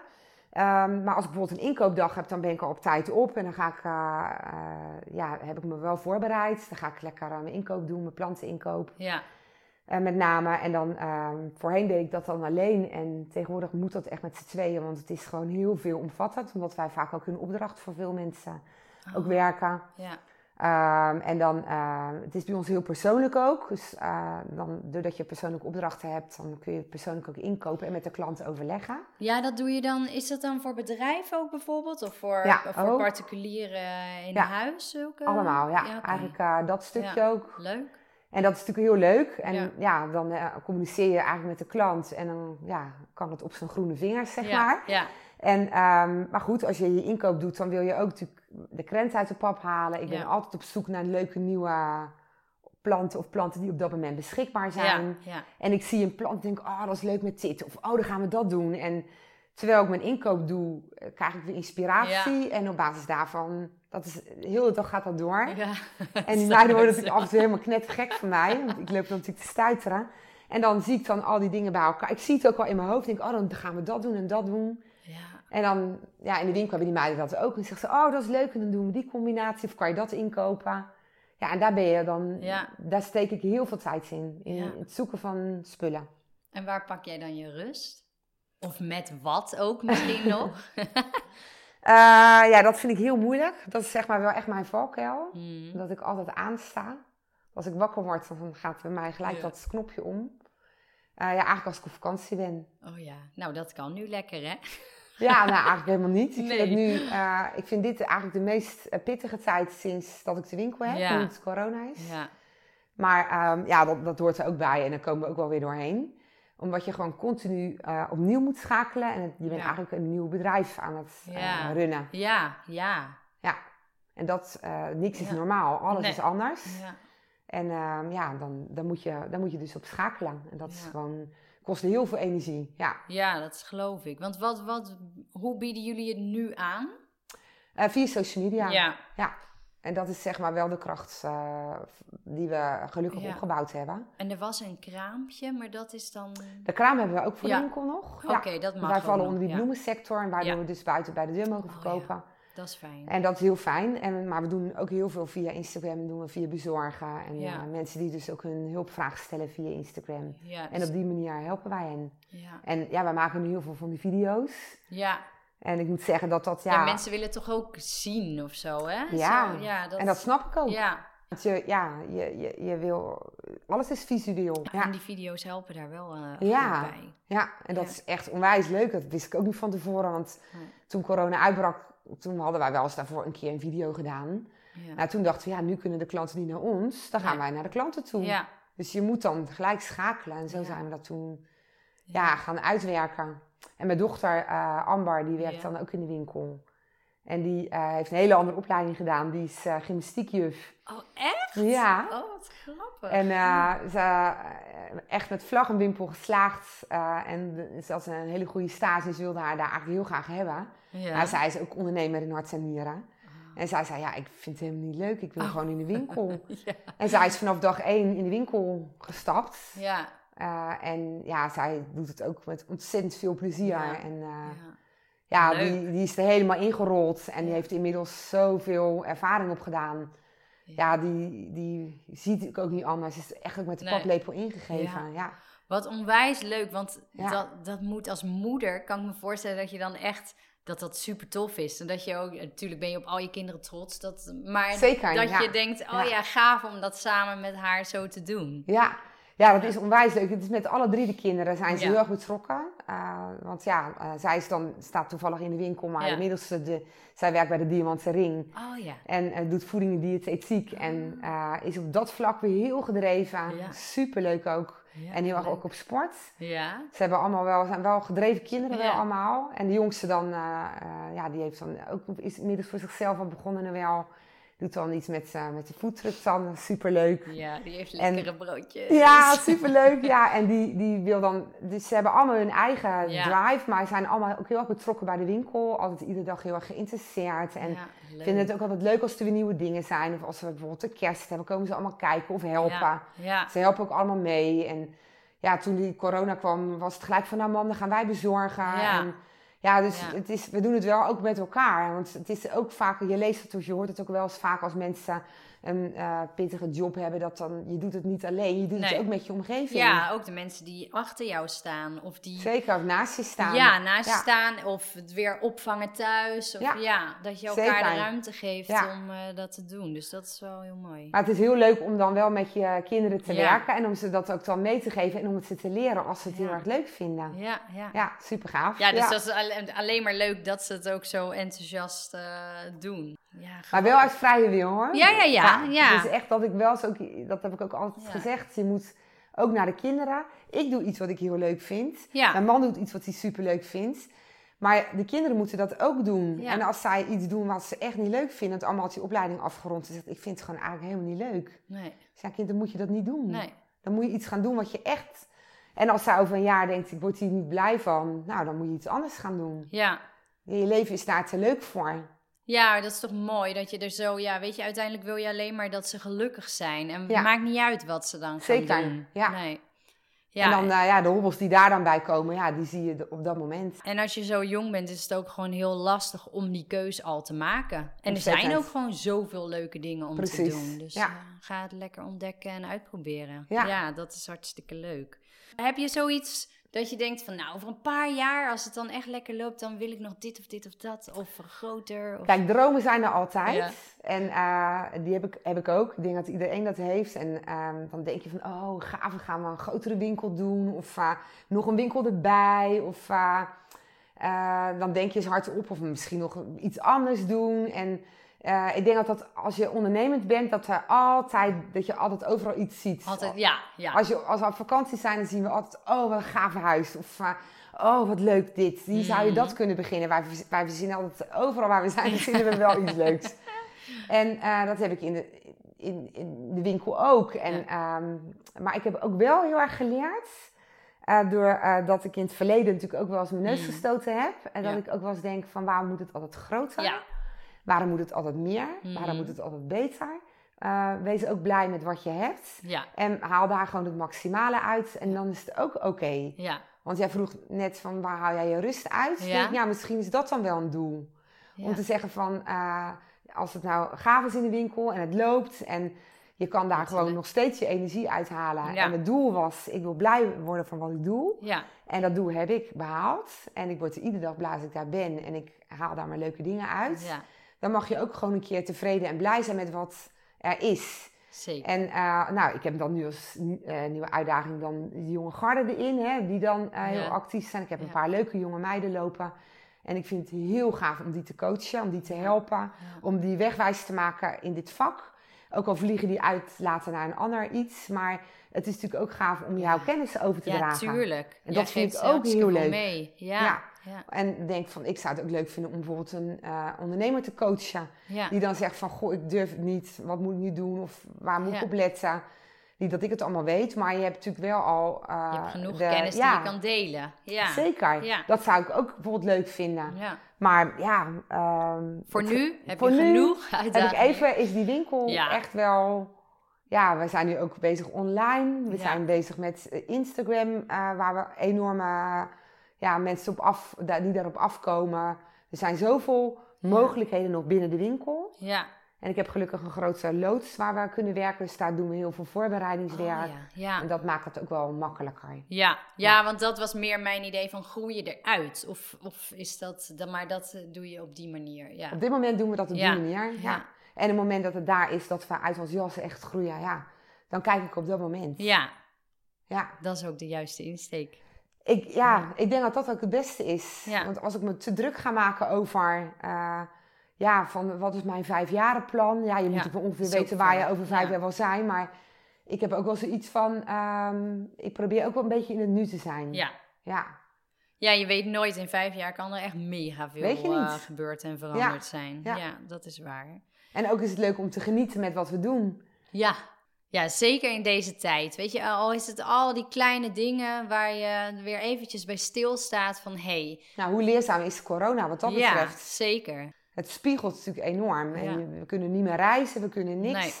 Ehm, maar als ik bijvoorbeeld een inkoopdag heb, dan ben ik al op tijd op. En dan ga ik, eh, eh, ja, heb ik me wel voorbereid. Dan ga ik lekker eh, mijn inkoop doen, mijn planteninkoop. Ja. Eh, met name. En dan, ehm, voorheen deed ik dat dan alleen. En tegenwoordig moet dat echt met z'n tweeën. Want het is gewoon heel veel omvattend. Omdat wij vaak ook een opdracht voor veel mensen ook Oh, werken. Ja. Ehm, en dan, eh, het is bij ons heel persoonlijk ook. Dus eh, dan, doordat je persoonlijke opdrachten hebt, dan kun je het persoonlijk ook inkopen en met de klant overleggen. ja, dat doe je dan. Is dat dan voor bedrijven ook bijvoorbeeld? Of voor, Ja, voor particulieren in Ja. huis? Ook, eh? Allemaal, ja. Eigenlijk eh, dat stukje Ja. ook. Leuk. En dat is natuurlijk heel leuk. En Ja. ja, dan eh, communiceer je eigenlijk met de klant en dan ja, kan het op zijn groene vingers, zeg ja. maar. Ja. En, ehm, maar goed, als je je inkoop doet, dan wil je ook natuurlijk de krent uit de pap halen. Ik ben altijd op zoek naar leuke nieuwe planten of planten die op dat moment beschikbaar zijn. En ik zie een plant en denk, oh, dat is leuk met dit. Of, oh, dan gaan we dat doen. En terwijl ik mijn inkoop doe, eh, krijg ik weer inspiratie. En op basis daarvan, dat is, de hele dag gaat dat door. Ja. *laughs* En die meiden worden natuurlijk af en toe helemaal knettergek van mij. Want ik loop dan natuurlijk te stuiteren. En dan zie ik dan al die dingen bij elkaar. Ik zie het ook wel in mijn hoofd. Denk, oh, dan gaan we dat doen en dat doen. Ja. En dan, ja, in de winkel hebben die meiden dat ook. En dan zeggen ze, oh, dat is leuk. En dan doen we die combinatie. Of kan je dat inkopen? Ja, en daar ben je dan, Ja. daar steek ik heel veel tijd in. In het zoeken van spullen. En waar pak jij dan je rust? Of met wat ook misschien *laughs* nog? Eh, ja, dat vind ik heel moeilijk. Dat is zeg maar wel echt mijn valkuil. Hmm. Dat ik altijd aansta. Als ik wakker word, dan gaat bij mij gelijk Ja. dat knopje om. Eh, ja, eigenlijk als ik op vakantie ben. Oh ja, nou dat kan nu lekker hè? Ja, nou eigenlijk helemaal niet. Ik, Nee. vind, nu, eh, ik vind dit eigenlijk de meest pittige tijd sinds dat ik de winkel heb, Ja. nu het corona is. Ja. Maar ehm, ja, dat, dat hoort er ook bij en daar komen we ook wel weer doorheen. Omdat je gewoon continu eh, opnieuw moet schakelen en het- je bent Ja. eigenlijk een nieuw bedrijf aan het eh, runnen. Ja, ja. Ja, en dat, eh, niks is normaal, alles Nee. is anders. ja. En ehm, ja, dan, dan, moet je, dan moet je dus op schakelen. En dat is gewoon, kost heel veel energie. Ja. Ja, dat geloof ik. Want wat, wat, hoe bieden jullie het nu aan? Via social media. ja. Ja. En dat is zeg maar wel de kracht eh, die we gelukkig Ja. opgebouwd hebben. En er was een kraampje, maar dat is dan... De kraam hebben we ook voor Ja. winkel nog. Oké, dat mag Wij vallen onder die bloemensector. En waardoor we dus buiten bij de deur mogen Oh, verkopen. Dat is fijn. En dat is heel fijn. En, maar we doen ook heel veel via Instagram. doen we via bezorgen. En Ja. eh, mensen die dus ook hun hulpvraag stellen via Instagram. Ja, En op die manier helpen wij hen. ja. En ja, wij maken nu heel veel van die video's. ja. En ik moet zeggen dat dat, Ja, ja... mensen willen toch ook zien of zo, hè? Ja. Zo, ja dat, En dat snap ik ook. Ja, Want je, ja, je, je, je wil... Alles is visueel. Ja. en die video's helpen daar wel eh, Ja. bij. Ja, en dat is echt onwijs leuk. Dat wist ik ook niet van tevoren. Want toen corona uitbrak, toen hadden wij wel eens daarvoor een keer een video gedaan. Ja. Nou, toen dachten we, ja, nu kunnen de klanten niet naar ons. Dan gaan wij naar de klanten toe. ja. Dus je moet dan gelijk schakelen. En zo zijn we dat toen ja, gaan uitwerken. En mijn dochter eh, Amber, die werkt Ja. dan ook in de winkel. En die eh, heeft een hele andere opleiding gedaan. Die is eh, gymnastiekjuf. Oh, echt? Ja. Oh, wat grappig. En ze echt met vlag en wimpel geslaagd. en ze had een hele goede stage. Ze wilde haar daar eigenlijk heel graag hebben. ja. Maar zij is ook ondernemer in hart en nieren. Oh. En zij zei, ja, ik vind het helemaal niet leuk. Ik wil gewoon in de winkel. *laughs* ja. En zij is vanaf dag één in de winkel gestapt. Ja. Eh, en ja, zij doet het ook met ontzettend veel plezier. Ja. En eh, ja. ja, die, die is er helemaal ingerold. En die heeft inmiddels zoveel ervaring opgedaan. Ja, die, die ziet ik ook niet anders. Is echt ook met de Nee. paplepel ingegeven. Ja. Wat onwijs leuk, want dat, dat moet als moeder, kan ik me voorstellen dat je dan echt, dat dat super tof is. En dat je ook, natuurlijk ben je op al je kinderen trots, dat, maar Zeker, dat ja. je denkt, oh Ja. ja. gaaf om dat samen met haar zo te doen. Ja. Ja, dat is onwijs leuk. Het is met alle drie de kinderen zijn ze Ja. heel erg betrokken. Eh, want ja, eh, zij is dan, staat toevallig in de winkel. Maar Ja. de middelste, de, zij werkt bij de Diamantse Ring. Oh ja. En eh, doet voeding en diëtetiek. En eh, is op dat vlak weer heel gedreven. Ah. Ja. Superleuk ook. En heel erg leuk. ook op sport. Ja. Ze hebben allemaal wel, zijn wel gedreven kinderen wel allemaal. En de jongste dan, eh, eh, ja, die heeft dan ook is inmiddels voor zichzelf al begonnen en wel. Doet dan iets met, eh met de dan. Superleuk. Ja, die heeft En- lekkere broodjes. Ja, superleuk. Ja, en die, die wil dan... Dus ze hebben allemaal hun eigen Ja. drive, maar zijn allemaal ook heel erg betrokken bij de winkel. Altijd iedere dag heel erg geïnteresseerd. En Ja, vinden het ook altijd leuk als er weer nieuwe dingen zijn. Of als we bijvoorbeeld de kerst hebben, komen ze allemaal kijken of helpen. Ja. Ze helpen ook allemaal mee. En ja, toen die corona kwam, was het gelijk van... Nou mam, dan gaan wij bezorgen. Ja. En, ja, dus Ja. Het is, we doen het wel ook met elkaar. Want het is ook vaak... Je leest het of je hoort het ook wel eens vaak als mensen een eh, pittige job hebben. Dat dan, je doet het niet alleen, je doet Nee. het ook met je omgeving. ja, ook de mensen die achter jou staan. Of die Zeker, of naast je staan. ja, naast je Ja. staan. Of het weer opvangen thuis. Of ja, Ja. dat je elkaar Zeker. de ruimte geeft Ja. om eh, dat te doen. Dus dat is wel heel mooi. Maar het is heel leuk om dan wel met je kinderen te werken. En om ze dat ook dan mee te geven. En om het ze te leren als ze het heel erg leuk vinden. Ja, ja. Ja, super gaaf. Ja, dus dat is alle- alleen maar leuk dat ze het ook zo enthousiast eh, doen. Ja, Maar wel uit vrije wil hoor. Ja, ja, ja, ja. Het is echt dat ik wel ook, dat heb ik ook altijd Ja. gezegd. Je moet ook naar de kinderen. Ik doe iets wat ik heel leuk vind. Ja. Mijn man doet iets wat hij super leuk vindt. Maar de kinderen moeten dat ook doen. En als zij iets doen wat ze echt niet leuk vinden, het allemaal had die opleiding afgerond. En zegt, ik vind het gewoon eigenlijk helemaal niet leuk. Nee, Dus ja, kind, dan moet je dat niet doen. nee. Dan moet je iets gaan doen wat je echt... En als zij over een jaar denkt, ik word hier niet blij van. Nou, dan moet je iets anders gaan doen. Ja. Je leven is daar te leuk voor. Ja, dat is toch mooi dat je er zo, ja, weet je, uiteindelijk wil je alleen maar dat ze gelukkig zijn. En het Ja. maakt niet uit wat ze dan gaan Zeker, doen. ja. Nee. Ja, En dan eh, ja, de hobbels die daar dan bij komen, ja, die zie je op dat moment. En als je zo jong bent, is het ook gewoon heel lastig om die keus al te maken. En er zijn ook gewoon zoveel leuke dingen om te doen. Dus ja. eh, ga het lekker ontdekken en uitproberen. Ja. ja, dat is hartstikke leuk. Heb je zoiets dat je denkt van, nou, over een paar jaar, als het dan echt lekker loopt, dan wil ik nog dit of dit of dat, of groter? Of... Kijk, dromen zijn er altijd. Ja. En eh, die heb ik, heb ik ook. Ik denk dat iedereen dat heeft. En ehm, dan denk je van, oh gaaf, we gaan we een grotere winkel doen. Of eh, nog een winkel erbij. Of eh, dan denk je eens hardop of misschien nog iets anders doen. En eh, ik denk dat, dat als je ondernemend bent, dat, er altijd, dat je altijd overal iets ziet. Altijd, ja, ja. Als, je, als we op vakantie zijn, dan zien we altijd, oh, wat een gaaf huis. Of, eh, oh, wat leuk dit. Hier zou je Mhm. dat kunnen beginnen. Wij, wij verzinnen altijd, overal waar we zijn, verzinnen we wel iets *laughs* leuks. En eh, dat heb ik in de, in, in de winkel ook. En, ehm, maar ik heb ook wel heel erg geleerd. Uh, door uh, dat ik in het verleden natuurlijk ook wel eens mijn neus mm. gestoten heb. En dat ik ook wel eens denk van waarom moet het altijd groter? Ja. Waarom moet het altijd meer? Waarom mm. moet het altijd beter? Uh, wees ook blij met wat je hebt. Ja. En haal daar gewoon het maximale uit. En dan is het ook oké. Ja. Want jij vroeg net van waar haal jij je rust uit? Ja. Denk, ja, misschien is dat dan wel een doel. Om te zeggen van uh, als het nou gaaf is in de winkel en het loopt en je kan daar gewoon nog steeds je energie uithalen. En het doel was, ik wil blij worden van wat ik doe. Ja. En dat doel heb ik behaald. En ik word er iedere dag blij als ik daar ben. En ik haal daar maar leuke dingen uit. Ja. Dan mag je ook gewoon een keer tevreden en blij zijn met wat er is. Zeker. En uh, nou, ik heb dan nu als uh, nieuwe uitdaging dan die jonge garde erin, hè, die dan uh, heel actief zijn. Ik heb een paar leuke jonge meiden lopen. En ik vind het heel gaaf om die te coachen, om die te helpen, om die wegwijs te maken in dit vak. Ook al vliegen die uit laten naar een ander iets, maar het is natuurlijk ook gaaf om jouw kennis over te dragen. Ja, tuurlijk. En dat vind ik ook heel leuk. Mee. ja. Ja. En denk van, ik zou het ook leuk vinden om bijvoorbeeld een uh, ondernemer te coachen. Die dan zegt van, goh, ik durf het niet. Wat moet ik nu doen? Of waar moet ik op letten? Niet dat ik het allemaal weet, maar je hebt natuurlijk wel al... Uh, je hebt genoeg kennis die je kan delen. Ja. Zeker. Dat zou ik ook bijvoorbeeld leuk vinden. Maar ja... Um, voor nu heb voor je genoeg heb ik even, is die winkel echt wel... Ja, we zijn nu ook bezig online. We zijn bezig met eh, Instagram, uh, waar we enorme ja, mensen op af, die daarop afkomen. Er zijn zoveel mogelijkheden nog binnen de winkel. Ja. En ik heb gelukkig een grote loods waar we kunnen werken. Dus daar doen we heel veel voorbereidingswerk. Oh, ja. Ja. En dat maakt het ook wel makkelijker. Ja. ja, want dat was meer mijn idee van groei je eruit. Of, of is dat, dan, maar dat eh, doe je op die manier. Ja. Op dit moment doen we dat op die manier. Ja. En op het moment dat het daar is dat we uit ons jassen echt groeien, ja, dan kijk ik op dat moment. Ja. ja, dat is ook de juiste insteek. Ik, ja, ik denk dat dat ook het beste is. Want als ik me te druk ga maken over... Uh, ja, van wat is mijn vijfjarenplan? Ja, je moet ja, ongeveer weten waar je over vijf jaar wil zijn. Maar ik heb ook wel zoiets van... Um, ik probeer ook wel een beetje in het nu te zijn. Ja. Ja. Ja, je weet nooit. In vijf jaar kan er echt mega veel uh, gebeurd en veranderd zijn. Ja. dat is waar. En ook is het leuk om te genieten met wat we doen. Ja, ja, zeker in deze tijd. Weet je, al is het al die kleine dingen waar je weer eventjes bij stilstaat van hey. Nou, hoe leerzaam is corona wat dat betreft? Ja, zeker. Het spiegelt natuurlijk enorm. En we kunnen niet meer reizen, we kunnen niks. Nee.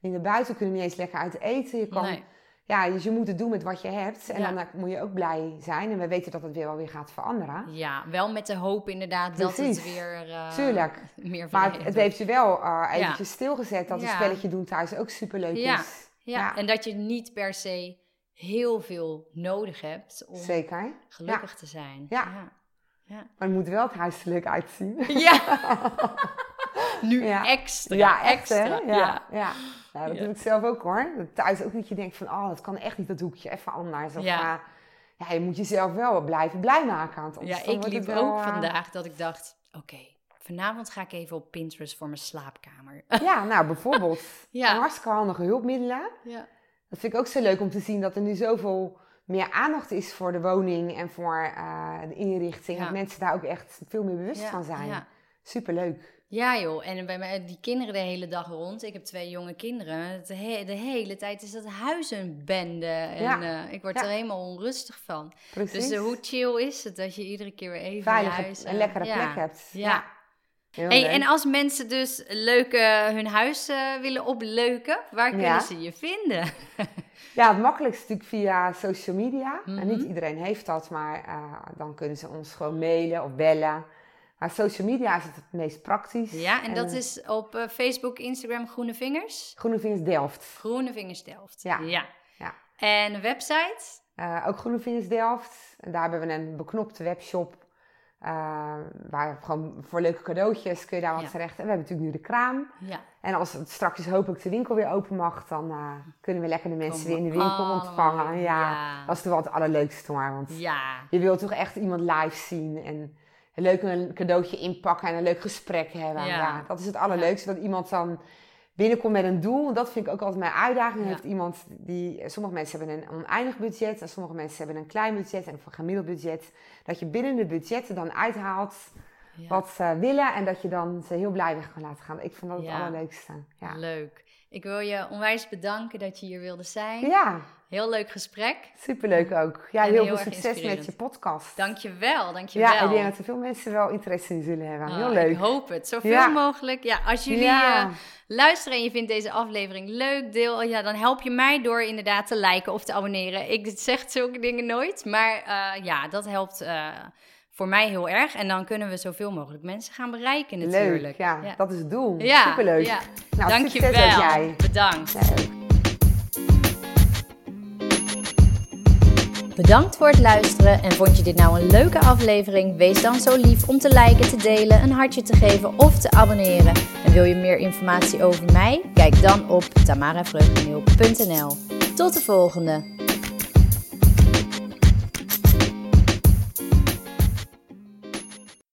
Niet naar buiten, we kunnen niet eens lekker uit eten. Je kan nee ja, dus je moet het doen met wat je hebt. En dan moet je ook blij zijn. En we weten dat het weer wel weer gaat veranderen. Ja, wel met de hoop inderdaad dat het weer uh, Tuurlijk. *laughs* meer Maar het, heeft je wel uh, eventjes stilgezet dat ja. een spelletje doen thuis ook superleuk is. Ja. en dat je niet per se heel veel nodig hebt om Zeker. gelukkig te zijn. Ja. ja. Maar het moet wel het huis leuk uitzien. Ja. *laughs* nu extra. Ja, extra. Ja, ja. Ja. dat doe ik zelf ook hoor. Thuis ook dat je denkt van, oh, dat kan echt niet dat hoekje, even anders. Of, ja. ja, je moet jezelf wel blijven blij maken. Want ja, ik liep ook uh... vandaag dat ik dacht, oké, vanavond ga ik even op Pinterest voor mijn slaapkamer. *laughs* Ja, nou bijvoorbeeld. ja. Hartstikke handige hulpmiddelen. Ja. Dat vind ik ook zo leuk om te zien dat er nu zoveel meer aandacht is voor de woning en voor uh, de inrichting. Dat mensen daar ook echt veel meer bewust van zijn. Superleuk. Ja joh, en bij mij, die kinderen de hele dag rond. Ik heb twee jonge kinderen. De, de hele tijd is dat huis een bende. En ja. uh, ik word er helemaal onrustig van. Precies. Dus uh, hoe chill is het dat je iedere keer weer even huis... een lekkere plek hebt. Ja. Hey, en als mensen dus leuke hun huis willen opleuken, waar kunnen ze je vinden? *laughs* ja, het makkelijkste natuurlijk via social media. En niet mhm. iedereen heeft dat, maar dan kunnen ze ons gewoon mailen of bellen. Maar social media is het het meest praktisch. Ja, en, dat is op uh, Facebook, Instagram Groene Vingers? Groene Vingers Delft. Groene Vingers Delft. Ja. ja. ja. En een website? Uh, ook Groene Vingers Delft. En daar hebben we een beknopte webshop. Uh, waar gewoon voor leuke cadeautjes kun je daar wat terecht. En we hebben natuurlijk nu de kraam. Ja. En als het straks hopelijk de winkel weer open mag, dan uh, kunnen we lekker de mensen weer in de winkel ontvangen. Ja, ja, dat is toch wel het allerleukste hoor. Want ja. je wilt toch echt iemand live zien. En een leuk een cadeautje inpakken en een leuk gesprek hebben. Ja. dat is het allerleukste. Dat iemand dan binnenkomt met een doel. Dat vind ik ook altijd mijn uitdaging. Heeft iemand die, sommige mensen hebben een oneindig budget en sommige mensen hebben een klein budget en een gemiddeld budget. Dat je binnen de budgetten dan uithaalt wat ze willen en dat je dan ze heel blij weg kan laten gaan. Ik vind dat het allerleukste. Ja. Leuk. Ik wil je onwijs bedanken dat je hier wilde zijn. Ja. Heel leuk gesprek. Superleuk ook. Ja, heel, veel succes met je podcast. Dankjewel, dankjewel. Ja, ik denk dat er veel mensen wel interesse in zullen hebben. Heel oh, leuk. Ik hoop het. Zoveel mogelijk. Ja, als jullie uh, luisteren en je vindt deze aflevering leuk, deel, ja, dan help je mij door inderdaad te liken of te abonneren. Ik zeg zulke dingen nooit, maar uh, ja, dat helpt... Uh, voor mij heel erg. En dan kunnen we zoveel mogelijk mensen gaan bereiken natuurlijk. Leuk, ja. ja. Dat is het doel. Ja, Superleuk. Ja. Nou, Dank je wel. Jij. Bedankt. Bedankt voor het luisteren en vond je dit nou een leuke aflevering? Wees dan zo lief om te liken, te delen, een hartje te geven of te abonneren. En wil je meer informatie over mij? Kijk dan op tamaravreugdeneel.nl. Tot de volgende!